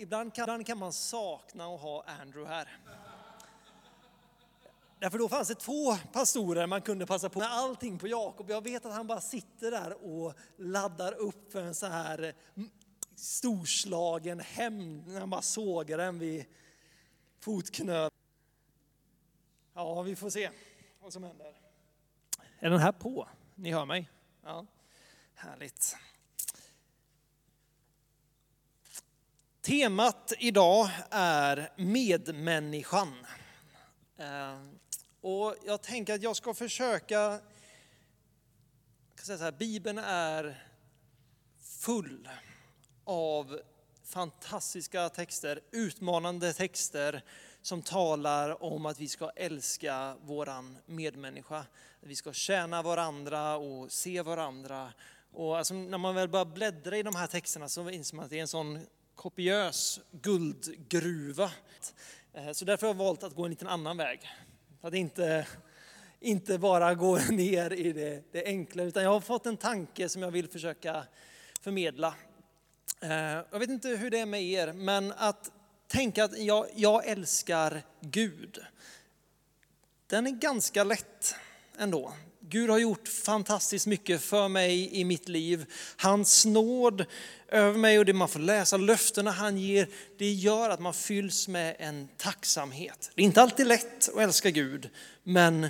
Ibland kan, ibland kan man sakna att ha Andrew här. Därför då fanns det två pastorer man kunde passa på med allting på Jakob. Jag vet att han bara sitter där och laddar upp för en så här mm, storslagen hämnd när han bara sågar den vid fotknölen. Ja, vi får se vad som händer. Är den här på? Ni hör mig? Ja, härligt. Temat idag är medmänniskan. Eh, och jag tänker att jag ska försöka, jag kan säga så här, Bibeln är full av fantastiska texter, utmanande texter som talar om att vi ska älska våran medmänniska. Att vi ska tjäna varandra och se varandra. Och alltså när man väl börjar bläddra i de här texterna så inser man att det är en sån kopiös guldgruva. Eh, så därför har jag valt att gå en liten annan väg. Att inte, inte bara gå ner i det, det enkla, utan jag har fått en tanke som jag vill försöka förmedla. Eh, jag vet inte hur det är med er, men att tänka att jag, jag älskar Gud, den är ganska lätt ändå. Gud har gjort fantastiskt mycket för mig i mitt liv. Hans nåd över mig och det man får läsa, löftena han ger, det gör att man fylls med en tacksamhet. Det är inte alltid lätt att älska Gud, men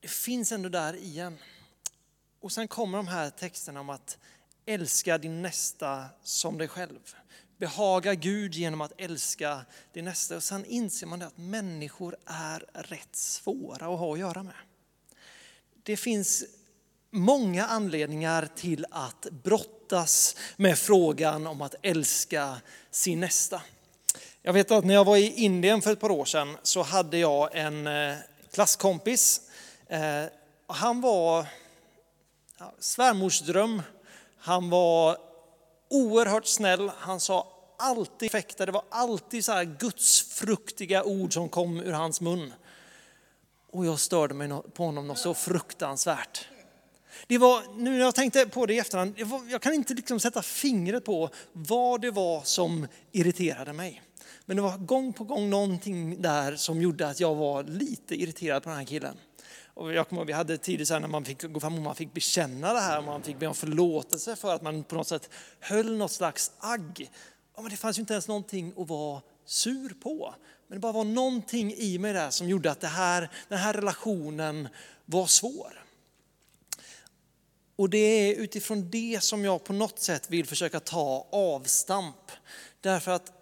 det finns ändå där igen. Och sen kommer de här texterna om att älska din nästa som dig själv. Behaga Gud genom att älska din nästa. Och sen inser man att människor är rätt svåra att ha att göra med. Det finns många anledningar till att brottas med frågan om att älska sin nästa. Jag vet att när jag var i Indien för ett par år sedan så hade jag en eh, klasskompis. Eh, han var svärmorsdröm. Han var oerhört snäll. Han sa alltid perfekta. Det var alltid så här gudsfruktiga ord som kom ur hans mun. Och jag störde mig på honom något så fruktansvärt. Det var, nu när jag tänkte på det i efterhand, det var, jag kan inte liksom sätta fingret på vad det var som irriterade mig. Men det var gång på gång någonting där som gjorde att jag var lite irriterad på den här killen. Och jag kommer vi hade tider så när man fick gå fram och man fick bekänna det här, man fick be om förlåtelse för att man på något sätt höll något slags agg. Ja, men det fanns ju inte ens någonting att vara sur på. Men det bara var någonting i mig där som gjorde att det här, den här relationen var svår. Och det är utifrån det som jag på något sätt vill försöka ta avstamp. Därför att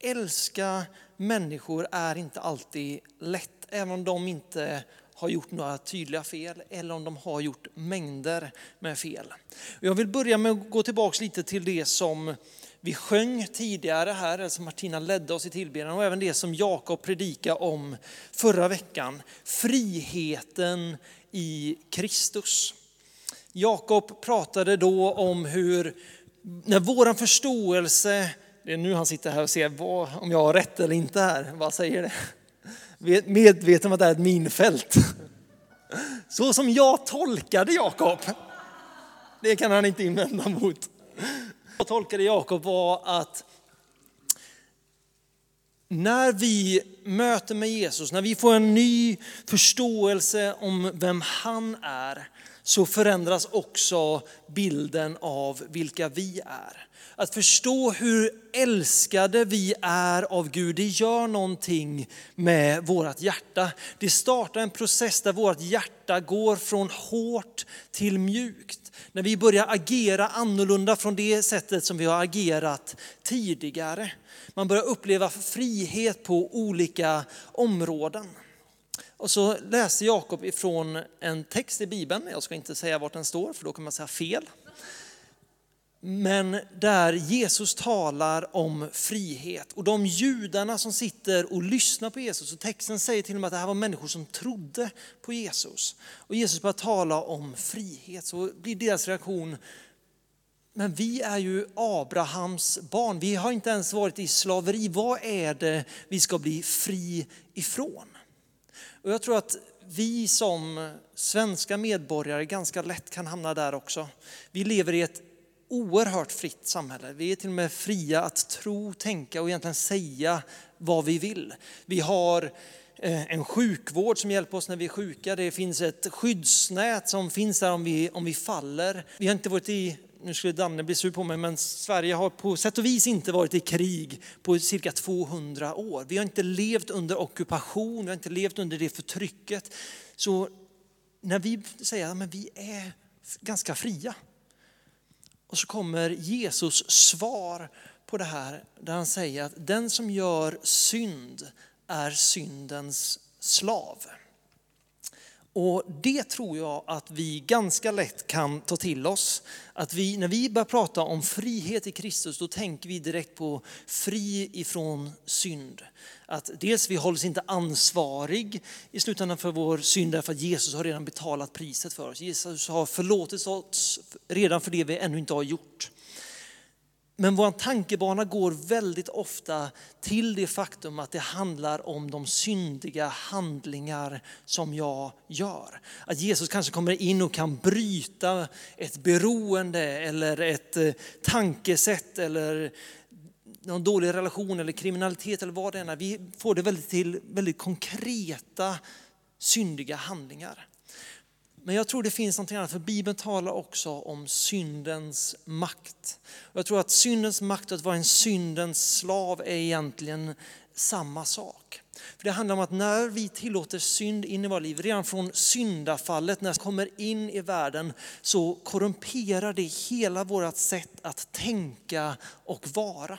älska människor är inte alltid lätt, även om de inte har gjort några tydliga fel eller om de har gjort mängder med fel. Jag vill börja med att gå tillbaka lite till det som vi sjöng tidigare här, eller som Martina ledde oss i tillbedjan och även det som Jakob predikade om förra veckan. Friheten i Kristus. Jakob pratade då om hur, när våran förståelse, det är nu han sitter här och ser vad, om jag har rätt eller inte här, vad säger det? Medveten om att det är ett minfält. Så som jag tolkade Jakob, det kan han inte invända mot. Jag tolkade Jakob var att när vi möter med Jesus, när vi får en ny förståelse om vem han är, så förändras också bilden av vilka vi är. Att förstå hur älskade vi är av Gud, det gör någonting med vårt hjärta. Det startar en process där vårt hjärta går från hårt till mjukt. När vi börjar agera annorlunda från det sättet som vi har agerat tidigare. Man börjar uppleva frihet på olika områden. Och så läste Jakob ifrån en text i Bibeln, jag ska inte säga vart den står för då kan man säga fel. Men där Jesus talar om frihet och de judarna som sitter och lyssnar på Jesus och texten säger till och med att det här var människor som trodde på Jesus. Och Jesus börjar tala om frihet så blir deras reaktion men vi är ju Abrahams barn, vi har inte ens varit i slaveri. Vad är det vi ska bli fri ifrån? Och jag tror att vi som svenska medborgare ganska lätt kan hamna där också. Vi lever i ett oerhört fritt samhälle. Vi är till och med fria att tro, tänka och egentligen säga vad vi vill. Vi har eh, en sjukvård som hjälper oss när vi är sjuka. Det finns ett skyddsnät som finns där om vi, om vi faller. Vi har inte varit i, nu skulle Danne bli sur på mig, men Sverige har på sätt och vis inte varit i krig på cirka 200 år. Vi har inte levt under ockupation, vi har inte levt under det förtrycket. Så när vi säger att vi är ganska fria, och så kommer Jesus svar på det här där han säger att den som gör synd är syndens slav. Och det tror jag att vi ganska lätt kan ta till oss. Att vi, när vi börjar prata om frihet i Kristus, då tänker vi direkt på fri ifrån synd. Att dels vi hålls inte ansvarig i slutändan för vår synd därför att Jesus har redan betalat priset för oss. Jesus har förlåtit oss redan för det vi ännu inte har gjort. Men vår tankebana går väldigt ofta till det faktum att det handlar om de syndiga handlingar som jag gör. Att Jesus kanske kommer in och kan bryta ett beroende eller ett eh, tankesätt eller någon dålig relation eller kriminalitet eller vad det än är. Vi får det väldigt till väldigt konkreta syndiga handlingar. Men jag tror det finns något annat, för Bibeln talar också om syndens makt. Jag tror att syndens makt och att vara en syndens slav är egentligen samma sak. För Det handlar om att när vi tillåter synd in i våra liv, redan från syndafallet, när det kommer in i världen, så korrumperar det hela vårt sätt att tänka och vara.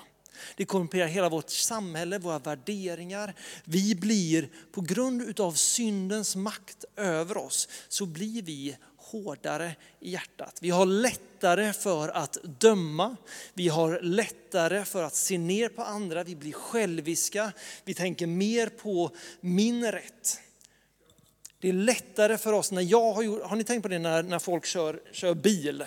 Det korrumperar hela vårt samhälle, våra värderingar. Vi blir, på grund av syndens makt över oss, så blir vi hårdare i hjärtat. Vi har lättare för att döma, vi har lättare för att se ner på andra, vi blir själviska, vi tänker mer på min rätt. Det är lättare för oss när jag har gjort, har ni tänkt på det när, när folk kör, kör bil?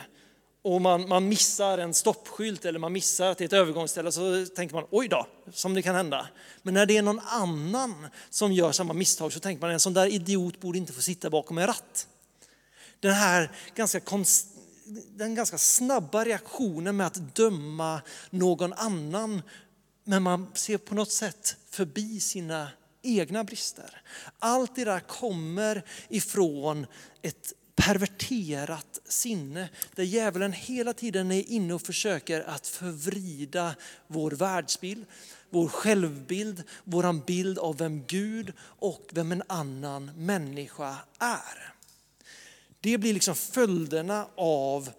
Och man, man missar en stoppskylt eller man missar att det är ett övergångsställe så tänker man oj då, som det kan hända. Men när det är någon annan som gör samma misstag så tänker man en sån där idiot borde inte få sitta bakom en ratt. Den här ganska, konst, den ganska snabba reaktionen med att döma någon annan men man ser på något sätt förbi sina egna brister. Allt det där kommer ifrån ett perverterat sinne där djävulen hela tiden är inne och försöker att förvrida vår världsbild, vår självbild, vår bild av vem Gud och vem en annan människa är. Det blir liksom följderna av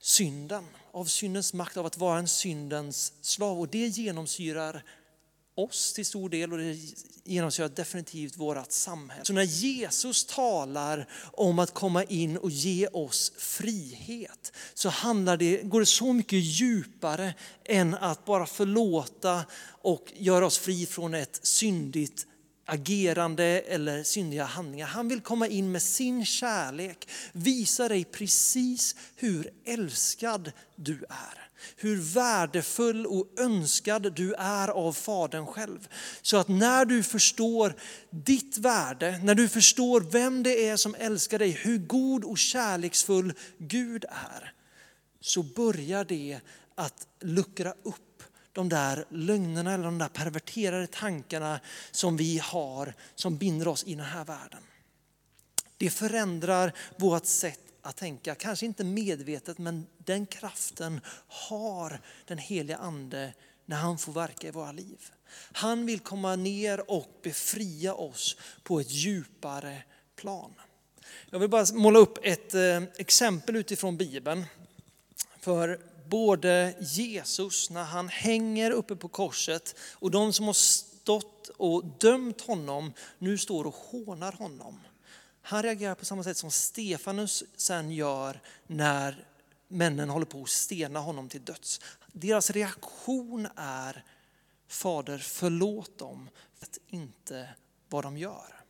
synden, av syndens makt, av att vara en syndens slav. Och det genomsyrar oss till stor del och det genomsyrar definitivt vårt samhälle. Så när Jesus talar om att komma in och ge oss frihet så handlar det, går det så mycket djupare än att bara förlåta och göra oss fri från ett syndigt agerande eller syndiga handlingar. Han vill komma in med sin kärlek, visa dig precis hur älskad du är hur värdefull och önskad du är av Fadern själv. Så att när du förstår ditt värde, när du förstår vem det är som älskar dig, hur god och kärleksfull Gud är, så börjar det att luckra upp de där lögnerna eller de där perverterade tankarna som vi har som binder oss i den här världen. Det förändrar vårt sätt att tänka, kanske inte medvetet men den kraften har den heliga ande när han får verka i våra liv. Han vill komma ner och befria oss på ett djupare plan. Jag vill bara måla upp ett eh, exempel utifrån Bibeln. För både Jesus när han hänger uppe på korset och de som har stått och dömt honom nu står och hånar honom. Han reagerar på samma sätt som Stefanus sen gör när männen håller på att stena honom till döds. Deras reaktion är Fader förlåt dem, vet inte vad de gör.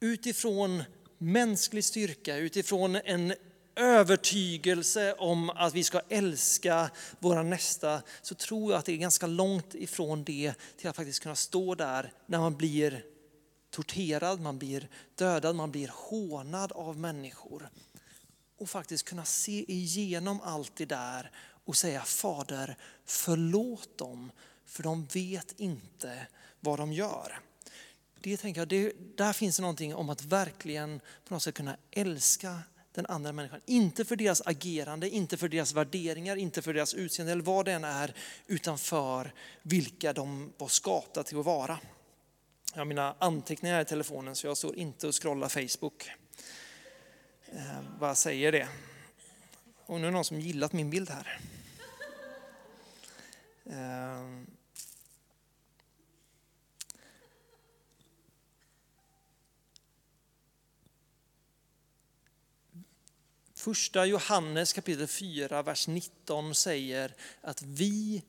Utifrån mänsklig styrka, utifrån en övertygelse om att vi ska älska våra nästa så tror jag att det är ganska långt ifrån det till att faktiskt kunna stå där när man blir torterad, man blir dödad, man blir hånad av människor. och faktiskt kunna se igenom allt det där och säga Fader, förlåt dem för de vet inte vad de gör. Det tänker jag, det, där finns det någonting om att verkligen på något sätt kunna älska den andra människan. Inte för deras agerande, inte för deras värderingar, inte för deras utseende eller vad det än är, utan för vilka de var skapta till att vara. Jag har mina anteckningar i telefonen så jag står inte och scrollar Facebook. Eh, bara säger det. Och nu är det någon som gillat min bild här. Eh, Första Johannes kapitel 4, vers 19 säger att vi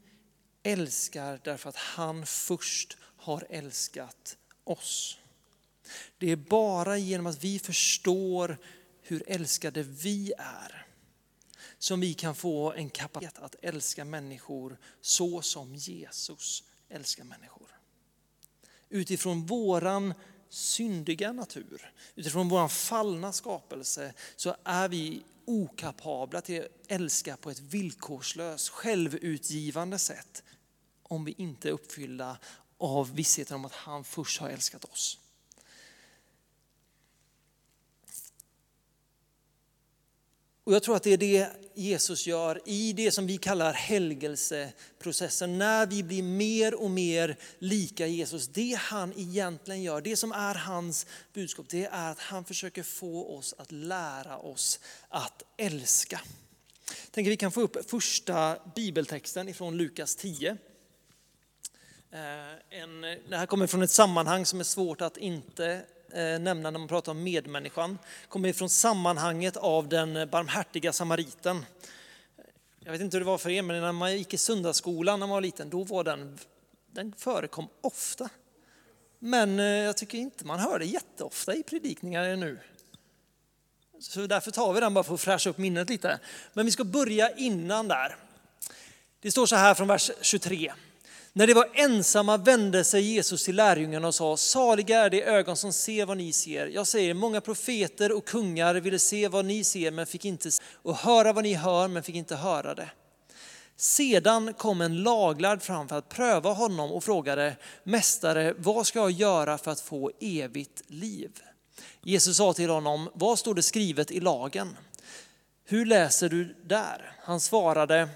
älskar därför att han först har älskat oss. Det är bara genom att vi förstår hur älskade vi är som vi kan få en kapacitet att älska människor så som Jesus älskar människor. Utifrån våran syndiga natur, utifrån vår fallna skapelse, så är vi okapabla till att älska på ett villkorslöst, självutgivande sätt om vi inte är uppfyllda av vissheten om att han först har älskat oss. Och jag tror att det är det Jesus gör i det som vi kallar helgelseprocessen. När vi blir mer och mer lika Jesus. Det han egentligen gör, det som är hans budskap, det är att han försöker få oss att lära oss att älska. Jag tänker vi kan få upp första bibeltexten ifrån Lukas 10. Eh, en, det här kommer från ett sammanhang som är svårt att inte Eh, nämna när man pratar om medmänniskan kommer ifrån sammanhanget av den barmhärtiga samariten. Jag vet inte hur det var för er, men när man gick i söndagsskolan när man var liten, då var den, den förekom ofta. Men eh, jag tycker inte man hör det jätteofta i predikningar nu. Så därför tar vi den bara för att fräscha upp minnet lite. Men vi ska börja innan där. Det står så här från vers 23. När de var ensamma vände sig Jesus till lärjungarna och sa, saliga är de ögon som ser vad ni ser. Jag säger, många profeter och kungar ville se vad ni ser men fick inte se, och höra vad ni hör men fick inte höra det. Sedan kom en laglärd fram för att pröva honom och frågade, Mästare, vad ska jag göra för att få evigt liv? Jesus sa till honom, vad står det skrivet i lagen? Hur läser du där? Han svarade,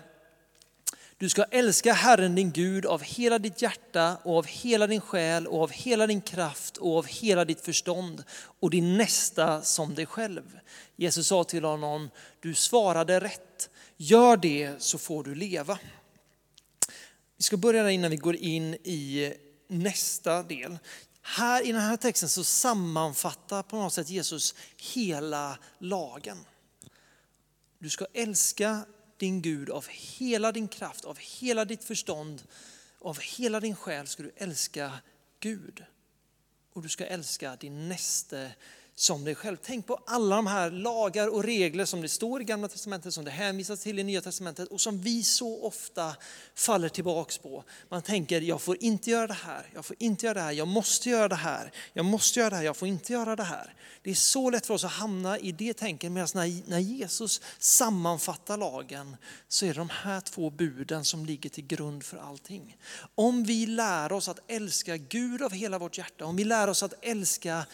du ska älska Herren din Gud av hela ditt hjärta och av hela din själ och av hela din kraft och av hela ditt förstånd och din nästa som dig själv. Jesus sa till honom, du svarade rätt. Gör det så får du leva. Vi ska börja där innan vi går in i nästa del. Här i den här texten så sammanfattar på något sätt Jesus hela lagen. Du ska älska din Gud av hela din kraft, av hela ditt förstånd, av hela din själ ska du älska Gud. Och du ska älska din näste som dig själv. Tänk på alla de här lagar och regler som det står i Gamla Testamentet, som det hänvisas till i Nya Testamentet och som vi så ofta faller tillbaks på. Man tänker, jag får inte göra det här, jag får inte göra det här, jag måste göra det här, jag måste göra det här, jag får inte göra det här. Det är så lätt för oss att hamna i det tänket, medan när, när Jesus sammanfattar lagen så är det de här två buden som ligger till grund för allting. Om vi lär oss att älska Gud av hela vårt hjärta, om vi lär oss att älska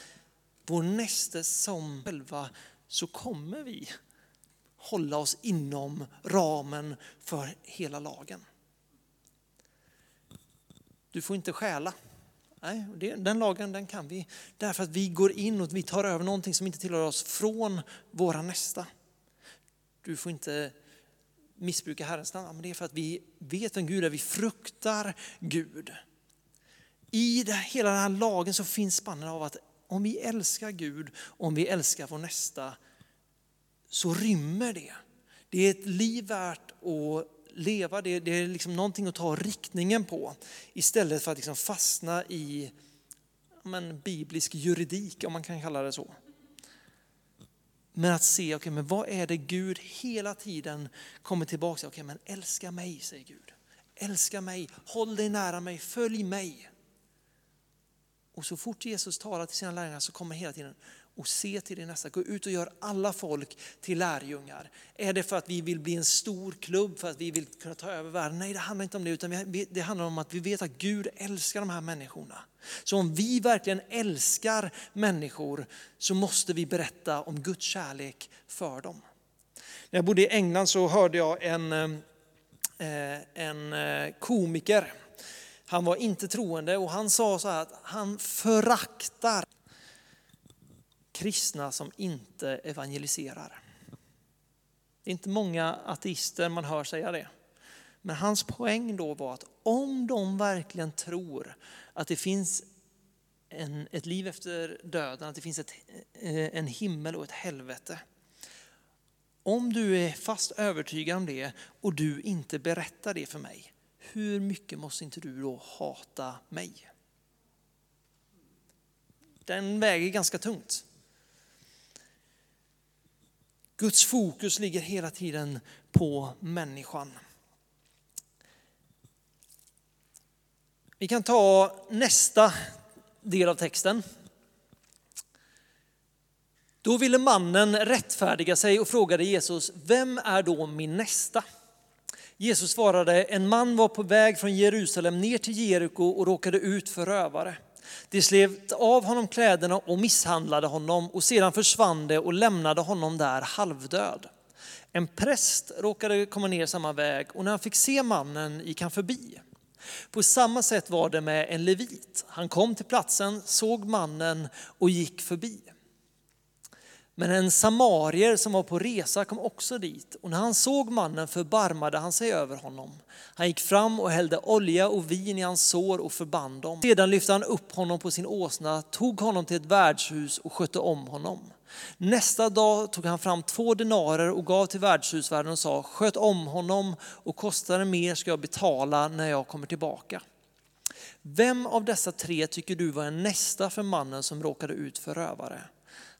vår näste som själva så kommer vi hålla oss inom ramen för hela lagen. Du får inte stjäla. Nej, den lagen den kan vi därför att vi går in och vi tar över någonting som inte tillhör oss från våra nästa. Du får inte missbruka Herrens namn, men det är för att vi vet vem Gud är, vi fruktar Gud. I det, hela den här lagen så finns spannen av att om vi älskar Gud, om vi älskar vår nästa, så rymmer det. Det är ett liv värt att leva, det är, det är liksom någonting att ta riktningen på. Istället för att liksom fastna i men, biblisk juridik, om man kan kalla det så. Men att se, okay, men vad är det Gud hela tiden kommer tillbaka till? Okay, men älska mig, säger Gud. Älska mig, håll dig nära mig, följ mig. Och så fort Jesus talar till sina lärjungar så kommer hela tiden, och se till din nästa. Gå ut och gör alla folk till lärjungar. Är det för att vi vill bli en stor klubb, för att vi vill kunna ta över världen? Nej, det handlar inte om det, utan det handlar om att vi vet att Gud älskar de här människorna. Så om vi verkligen älskar människor så måste vi berätta om Guds kärlek för dem. När jag bodde i England så hörde jag en, eh, en eh, komiker. Han var inte troende och han sa så här att han föraktar kristna som inte evangeliserar. Det är inte många ateister man hör säga det. Men hans poäng då var att om de verkligen tror att det finns en, ett liv efter döden, att det finns ett, eh, en himmel och ett helvete. Om du är fast övertygad om det och du inte berättar det för mig, hur mycket måste inte du då hata mig? Den väger ganska tungt. Guds fokus ligger hela tiden på människan. Vi kan ta nästa del av texten. Då ville mannen rättfärdiga sig och frågade Jesus, vem är då min nästa? Jesus svarade, en man var på väg från Jerusalem ner till Jeriko och råkade ut för rövare. De slet av honom kläderna och misshandlade honom och sedan försvann de och lämnade honom där halvdöd. En präst råkade komma ner samma väg och när han fick se mannen gick han förbi. På samma sätt var det med en levit. Han kom till platsen, såg mannen och gick förbi. Men en samarier som var på resa kom också dit och när han såg mannen förbarmade han sig över honom. Han gick fram och hällde olja och vin i hans sår och förband dem. Sedan lyfte han upp honom på sin åsna, tog honom till ett värdshus och skötte om honom. Nästa dag tog han fram två denarer och gav till värdshusvärden och sa, sköt om honom och kostar det mer ska jag betala när jag kommer tillbaka. Vem av dessa tre tycker du var en nästa för mannen som råkade ut för rövare?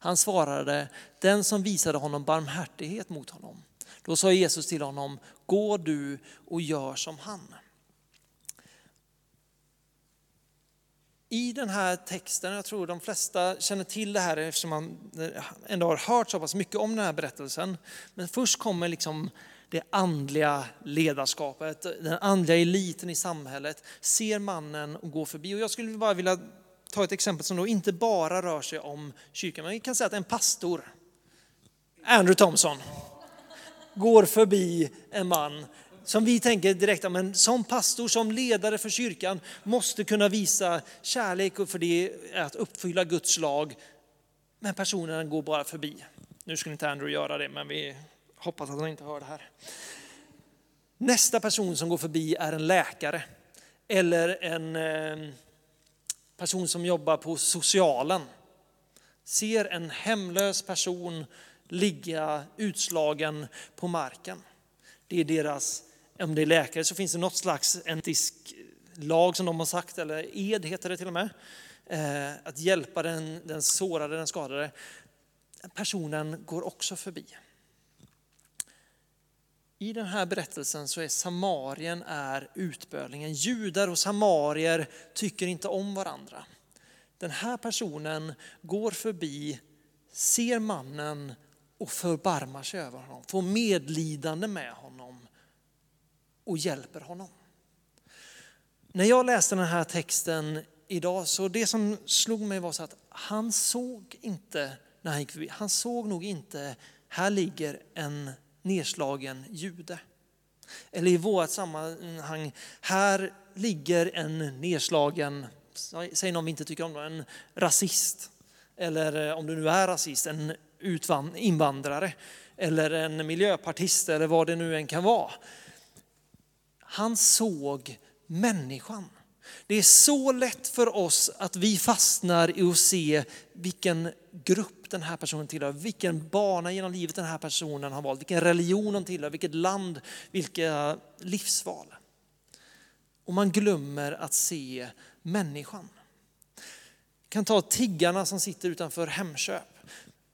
Han svarade, den som visade honom barmhärtighet mot honom. Då sa Jesus till honom, gå du och gör som han. I den här texten, jag tror de flesta känner till det här eftersom man eh, ändå har hört så pass mycket om den här berättelsen. Men först kommer liksom det andliga ledarskapet, den andliga eliten i samhället, ser mannen och går förbi. Och jag skulle bara vilja ta ett exempel som då inte bara rör sig om kyrkan, men vi kan säga att en pastor, Andrew Thompson, går förbi en man som vi tänker direkt, men som pastor, som ledare för kyrkan, måste kunna visa kärlek och för det är att uppfylla Guds lag. Men personen går bara förbi. Nu skulle inte Andrew göra det, men vi hoppas att han inte hör det här. Nästa person som går förbi är en läkare eller en eh, person som jobbar på socialen ser en hemlös person ligga utslagen på marken. Det är deras, om det är läkare så finns det något slags etisk lag som de har sagt, eller ed heter det till och med. Eh, att hjälpa den, den sårade, den skadade. Personen går också förbi. I den här berättelsen så är Samarien är utbölingen. Judar och samarier tycker inte om varandra. Den här personen går förbi, ser mannen och förbarmar sig över honom, får medlidande med honom och hjälper honom. När jag läste den här texten idag så det som slog mig var så att han såg inte när han gick förbi, han såg nog inte, här ligger en nedslagen jude. Eller i vårt sammanhang, här ligger en nedslagen, säg någon vi inte tycker om då, en rasist. Eller eh, om du nu är rasist, en invandrare. Eller en miljöpartist eller vad det nu än kan vara. Han såg människan. Det är så lätt för oss att vi fastnar i att se vilken grupp den här personen tillhör, vilken bana genom livet den här personen har valt, vilken religion hon tillhör, vilket land, vilka livsval. Och man glömmer att se människan. Vi kan ta tiggarna som sitter utanför Hemköp.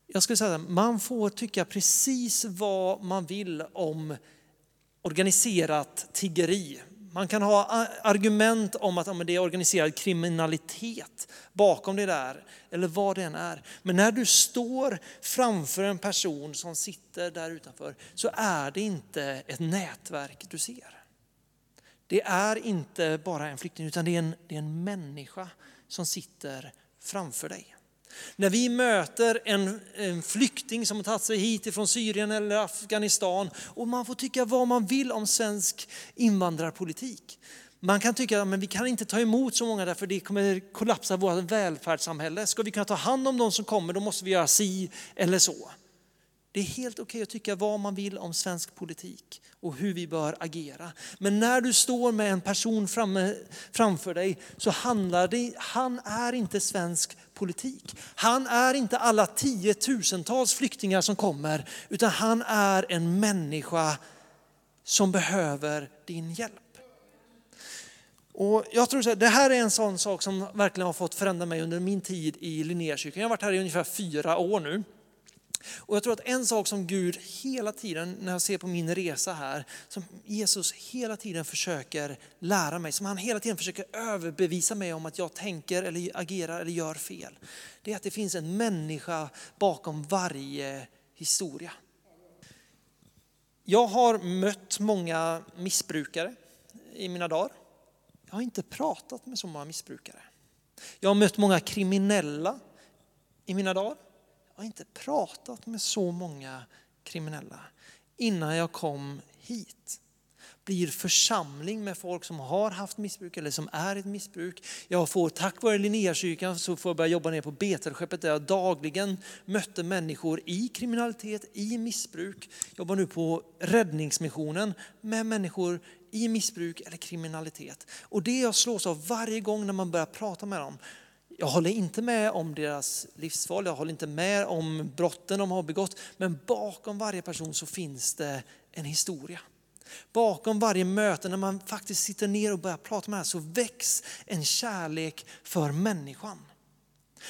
Jag skulle säga att man får tycka precis vad man vill om organiserat tiggeri man kan ha argument om att det är organiserad kriminalitet bakom det där, eller vad det än är. Men när du står framför en person som sitter där utanför så är det inte ett nätverk du ser. Det är inte bara en flykting utan det är en, det är en människa som sitter framför dig. När vi möter en, en flykting som har tagit sig hit ifrån Syrien eller Afghanistan och man får tycka vad man vill om svensk invandrarpolitik. Man kan tycka att vi kan inte ta emot så många därför det kommer kollapsa vårt välfärdssamhälle. Ska vi kunna ta hand om de som kommer då måste vi göra si eller så. Det är helt okej okay att tycka vad man vill om svensk politik och hur vi bör agera. Men när du står med en person framme, framför dig så handlar det, han är inte svensk politik. Han är inte alla tiotusentals flyktingar som kommer utan han är en människa som behöver din hjälp. Och jag tror att det här är en sån sak som verkligen har fått förändra mig under min tid i Linnékyrkan. Jag har varit här i ungefär fyra år nu. Och jag tror att en sak som Gud hela tiden, när jag ser på min resa här, som Jesus hela tiden försöker lära mig, som han hela tiden försöker överbevisa mig om att jag tänker eller agerar eller gör fel. Det är att det finns en människa bakom varje historia. Jag har mött många missbrukare i mina dagar. Jag har inte pratat med så många missbrukare. Jag har mött många kriminella i mina dagar har inte pratat med så många kriminella innan jag kom hit. Blir församling med folk som har haft missbruk eller som är i ett missbruk. Jag får tack vare Linnéakyrkan så får jag börja jobba ner på Betelskeppet där jag dagligen mötte människor i kriminalitet, i missbruk. Jobbar nu på Räddningsmissionen med människor i missbruk eller kriminalitet. Och det jag slås av varje gång när man börjar prata med dem, jag håller inte med om deras livsval, jag håller inte med om brotten de har begått, men bakom varje person så finns det en historia. Bakom varje möte när man faktiskt sitter ner och börjar prata med det så väcks en kärlek för människan.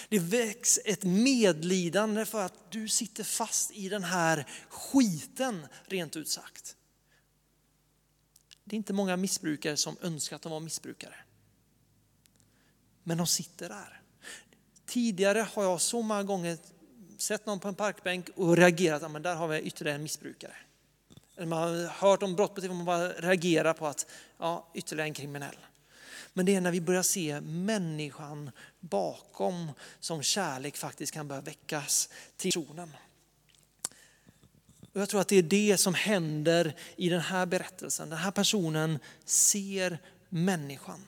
Det väcks ett medlidande för att du sitter fast i den här skiten, rent ut sagt. Det är inte många missbrukare som önskar att de var missbrukare. Men de sitter där. Tidigare har jag så många gånger sett någon på en parkbänk och reagerat, att där har vi ytterligare en missbrukare. Eller man har hört om brott på TV och man bara reagerar på att ja, ytterligare en kriminell. Men det är när vi börjar se människan bakom som kärlek faktiskt kan börja väckas till personen. Och jag tror att det är det som händer i den här berättelsen. Den här personen ser människan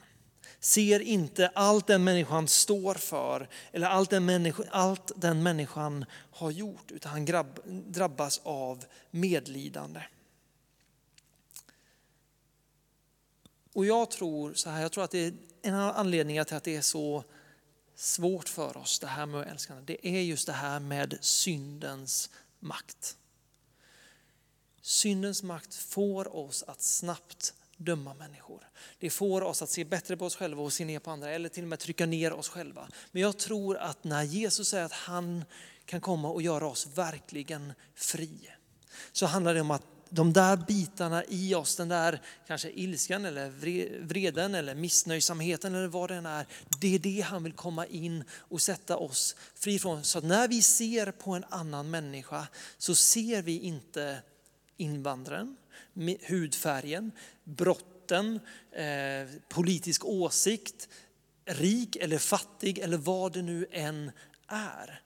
ser inte allt den människan står för eller allt den, människa, allt den människan har gjort utan han grabb, drabbas av medlidande. Och jag tror så här, jag tror att det är en av anledningarna till att det är så svårt för oss det här med att älska, Det är just det här med syndens makt. Syndens makt får oss att snabbt döma människor. Det får oss att se bättre på oss själva och se ner på andra eller till och med trycka ner oss själva. Men jag tror att när Jesus säger att han kan komma och göra oss verkligen fri så handlar det om att de där bitarna i oss, den där kanske ilskan eller vreden eller missnöjsamheten eller vad det än är. Det är det han vill komma in och sätta oss fri från. Så att när vi ser på en annan människa så ser vi inte invandraren, hudfärgen, brotten, eh, politisk åsikt, rik eller fattig eller vad det nu än är.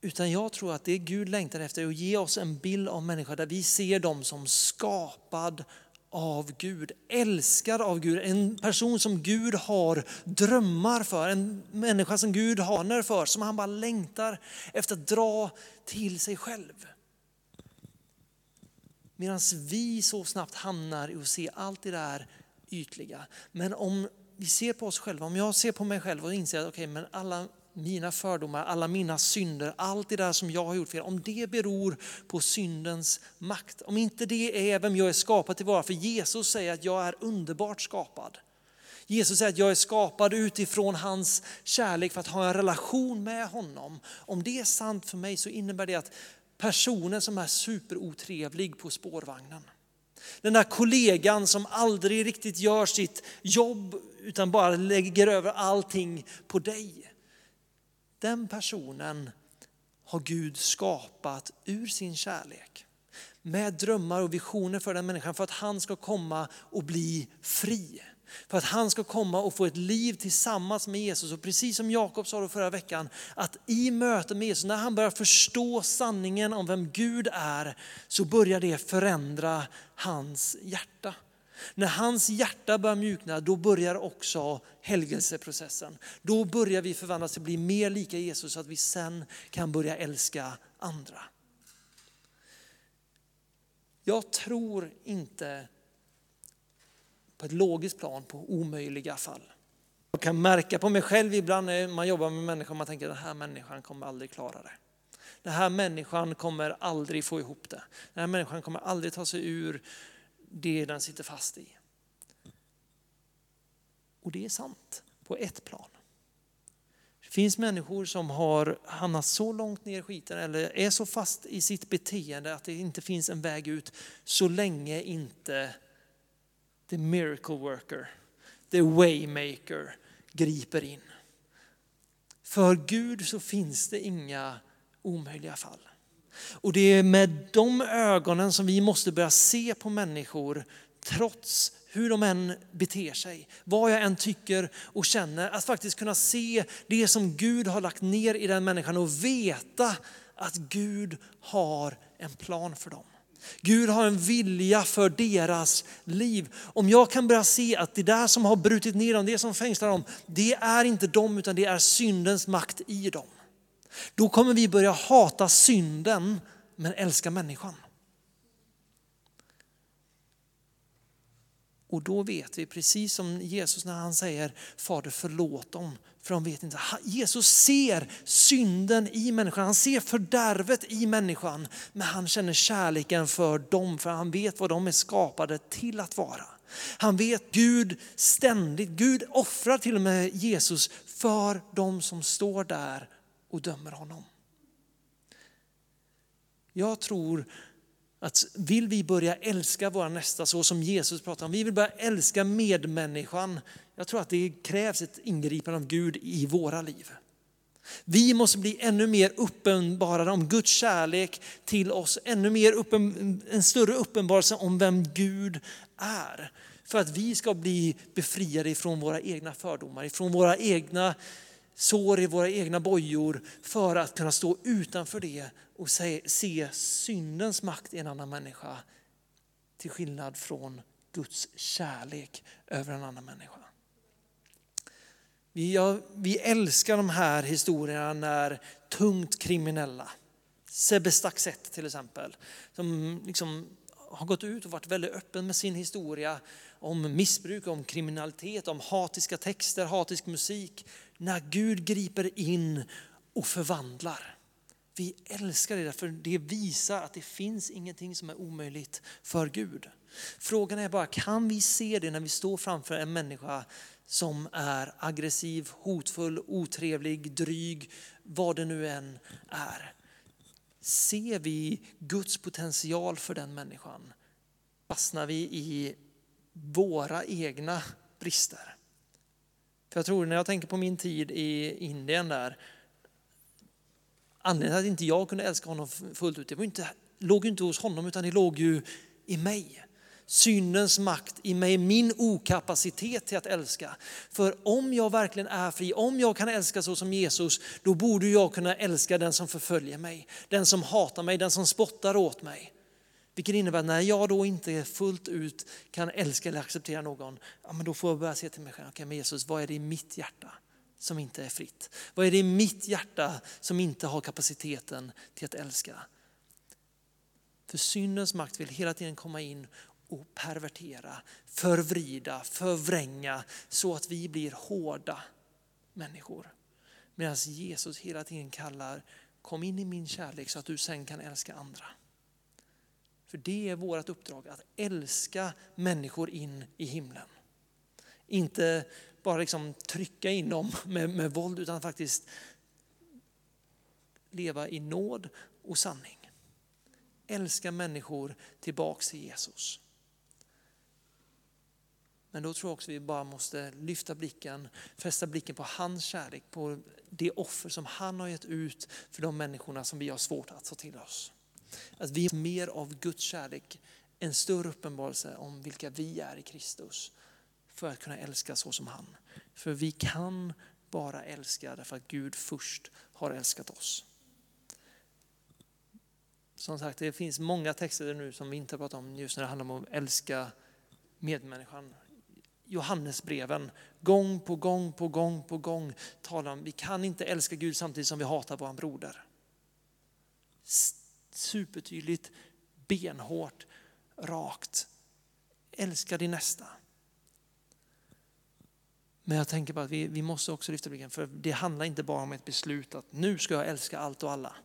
Utan jag tror att det Gud längtar efter är att ge oss en bild av människor där vi ser dem som skapad av Gud, älskad av Gud, en person som Gud har drömmar för, en människa som Gud har för, som han bara längtar efter att dra till sig själv. Medan vi så snabbt hamnar i att se allt det där ytliga. Men om vi ser på oss själva, om jag ser på mig själv och inser att okay, men alla mina fördomar, alla mina synder, allt det där som jag har gjort fel, om det beror på syndens makt, om inte det är vem jag är skapad till vara, för Jesus säger att jag är underbart skapad. Jesus säger att jag är skapad utifrån hans kärlek för att ha en relation med honom. Om det är sant för mig så innebär det att personen som är superotrevlig på spårvagnen. Den där kollegan som aldrig riktigt gör sitt jobb utan bara lägger över allting på dig. Den personen har Gud skapat ur sin kärlek. Med drömmar och visioner för den människan för att han ska komma och bli fri. För att han ska komma och få ett liv tillsammans med Jesus. Och precis som Jakob sa då förra veckan, att i mötet med Jesus, när han börjar förstå sanningen om vem Gud är, så börjar det förändra hans hjärta. När hans hjärta börjar mjukna, då börjar också helgelseprocessen. Då börjar vi förvandlas till att bli mer lika Jesus så att vi sen kan börja älska andra. Jag tror inte på ett logiskt plan på omöjliga fall. Jag kan märka på mig själv ibland när man jobbar med människor, man tänker den här människan kommer aldrig klara det. Den här människan kommer aldrig få ihop det. Den här människan kommer aldrig ta sig ur det den sitter fast i. Och det är sant på ett plan. Det finns människor som har hamnat så långt ner i skiten eller är så fast i sitt beteende att det inte finns en väg ut så länge inte the miracle worker, the waymaker griper in. För Gud så finns det inga omöjliga fall. Och det är med de ögonen som vi måste börja se på människor trots hur de än beter sig, vad jag än tycker och känner, att faktiskt kunna se det som Gud har lagt ner i den människan och veta att Gud har en plan för dem. Gud har en vilja för deras liv. Om jag kan börja se att det där som har brutit ner dem, det som fängslar dem, det är inte dem utan det är syndens makt i dem. Då kommer vi börja hata synden men älska människan. Och då vet vi, precis som Jesus när han säger Fader förlåt dem, för de vet inte. Jesus ser synden i människan, han ser fördärvet i människan, men han känner kärleken för dem, för han vet vad de är skapade till att vara. Han vet Gud ständigt, Gud offrar till och med Jesus för de som står där och dömer honom. Jag tror att vill vi börja älska våra nästa så som Jesus pratar om, vi vill börja älska medmänniskan. Jag tror att det krävs ett ingripande av Gud i våra liv. Vi måste bli ännu mer uppenbarade om Guds kärlek till oss, ännu mer uppen, en större uppenbarelse om vem Gud är. För att vi ska bli befriade ifrån våra egna fördomar, ifrån våra egna sår i våra egna bojor för att kunna stå utanför det och se, se syndens makt i en annan människa till skillnad från Guds kärlek över en annan människa. Vi, ja, vi älskar de här historierna när tungt kriminella, Sebbe Staxett till exempel, som liksom har gått ut och varit väldigt öppen med sin historia om missbruk, om kriminalitet, om hatiska texter, hatisk musik. När Gud griper in och förvandlar. Vi älskar det för det visar att det finns ingenting som är omöjligt för Gud. Frågan är bara, kan vi se det när vi står framför en människa som är aggressiv, hotfull, otrevlig, dryg, vad det nu än är. Ser vi Guds potential för den människan? Fastnar vi i våra egna brister? För jag tror när jag tänker på min tid i Indien där, anledningen till att inte jag kunde älska honom fullt ut, det var inte, låg inte hos honom utan det låg ju i mig. Syndens makt i mig, min okapacitet till att älska. För om jag verkligen är fri, om jag kan älska så som Jesus, då borde jag kunna älska den som förföljer mig, den som hatar mig, den som spottar åt mig. Vilket innebär att när jag då inte fullt ut kan älska eller acceptera någon, ja, men då får jag börja se till mig själv, okay, men Jesus, vad är det i mitt hjärta som inte är fritt? Vad är det i mitt hjärta som inte har kapaciteten till att älska? För syndens makt vill hela tiden komma in och pervertera, förvrida, förvränga så att vi blir hårda människor. Medan Jesus hela tiden kallar, kom in i min kärlek så att du sen kan älska andra. För det är vårt uppdrag, att älska människor in i himlen. Inte bara liksom trycka in dem med, med våld utan faktiskt leva i nåd och sanning. Älska människor tillbaks till Jesus. Men då tror jag också vi bara måste lyfta blicken, fästa blicken på hans kärlek, på det offer som han har gett ut för de människorna som vi har svårt att ta till oss. Att vi mer av Guds kärlek, en större uppenbarelse om vilka vi är i Kristus för att kunna älska så som han. För vi kan bara älska därför att Gud först har älskat oss. Som sagt, det finns många texter nu som vi inte pratar om just när det handlar om att älska medmänniskan. Johannesbreven, gång på gång på gång på gång talar om vi kan inte älska Gud samtidigt som vi hatar vår broder. Supertydligt, benhårt, rakt. Älska din nästa. Men jag tänker på att vi, vi måste också lyfta blicken, för det handlar inte bara om ett beslut att nu ska jag älska allt och alla.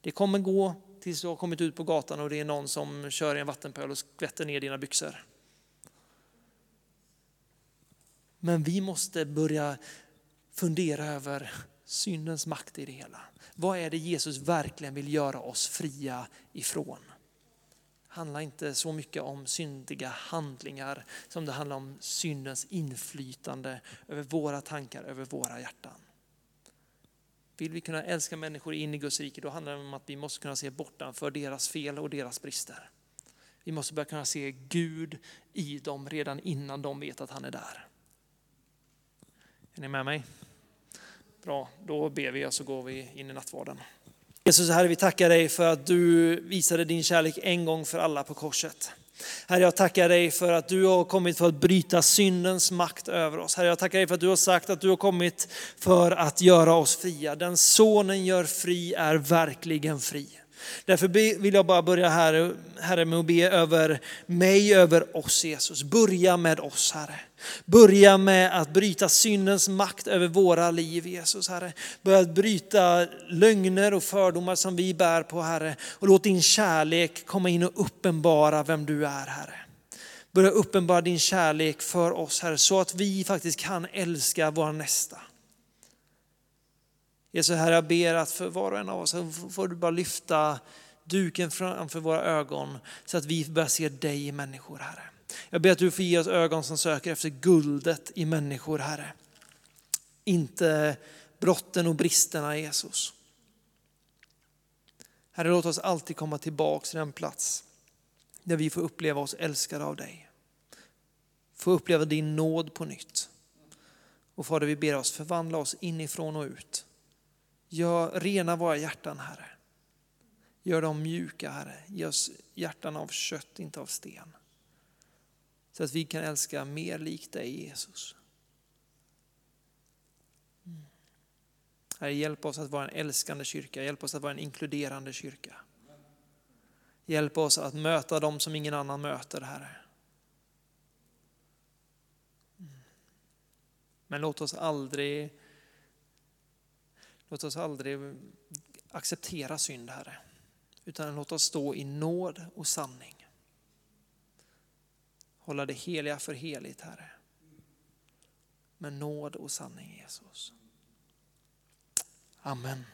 Det kommer gå tills du har kommit ut på gatan och det är någon som kör i en vattenpöl och skvätter ner dina byxor. Men vi måste börja fundera över syndens makt i det hela. Vad är det Jesus verkligen vill göra oss fria ifrån? Det handlar inte så mycket om syndiga handlingar som det handlar om syndens inflytande över våra tankar, över våra hjärtan. Vill vi kunna älska människor in i Guds rike, då handlar det om att vi måste kunna se bortanför deras fel och deras brister. Vi måste börja kunna se Gud i dem redan innan de vet att han är där. Är ni med mig? Bra, då ber vi och så går vi in i nattvarden. Jesus, Herre, vi tackar dig för att du visade din kärlek en gång för alla på korset. Herre, jag tackar dig för att du har kommit för att bryta syndens makt över oss. Herre, jag tackar dig för att du har sagt att du har kommit för att göra oss fria. Den sonen gör fri är verkligen fri. Därför vill jag bara börja här, Herre, med att be över mig, över oss Jesus. Börja med oss Herre. Börja med att bryta syndens makt över våra liv Jesus Herre. Börja bryta lögner och fördomar som vi bär på Herre. Och låt din kärlek komma in och uppenbara vem du är Herre. Börja uppenbara din kärlek för oss Herre så att vi faktiskt kan älska vår nästa. Jesus Herre, jag ber att för var och en av oss får du bara lyfta duken framför våra ögon så att vi börjar se dig i människor, Herre. Jag ber att du får ge oss ögon som söker efter guldet i människor, Herre. Inte brotten och bristerna, Jesus. Herre, låt oss alltid komma tillbaka till den plats där vi får uppleva oss älskade av dig. Få uppleva din nåd på nytt. Och Fader, vi ber oss förvandla oss inifrån och ut. Gör, rena våra hjärtan, Herre. Gör dem mjuka, Herre. Ge oss hjärtan av kött, inte av sten. Så att vi kan älska mer likt dig, Jesus. Mm. Herre, hjälp oss att vara en älskande kyrka. Hjälp oss att vara en inkluderande kyrka. Hjälp oss att möta dem som ingen annan möter, Herre. Mm. Men låt oss aldrig Låt oss aldrig acceptera synd, Herre, utan låt oss stå i nåd och sanning. Hålla det heliga för heligt, Herre. Med nåd och sanning, Jesus. Amen.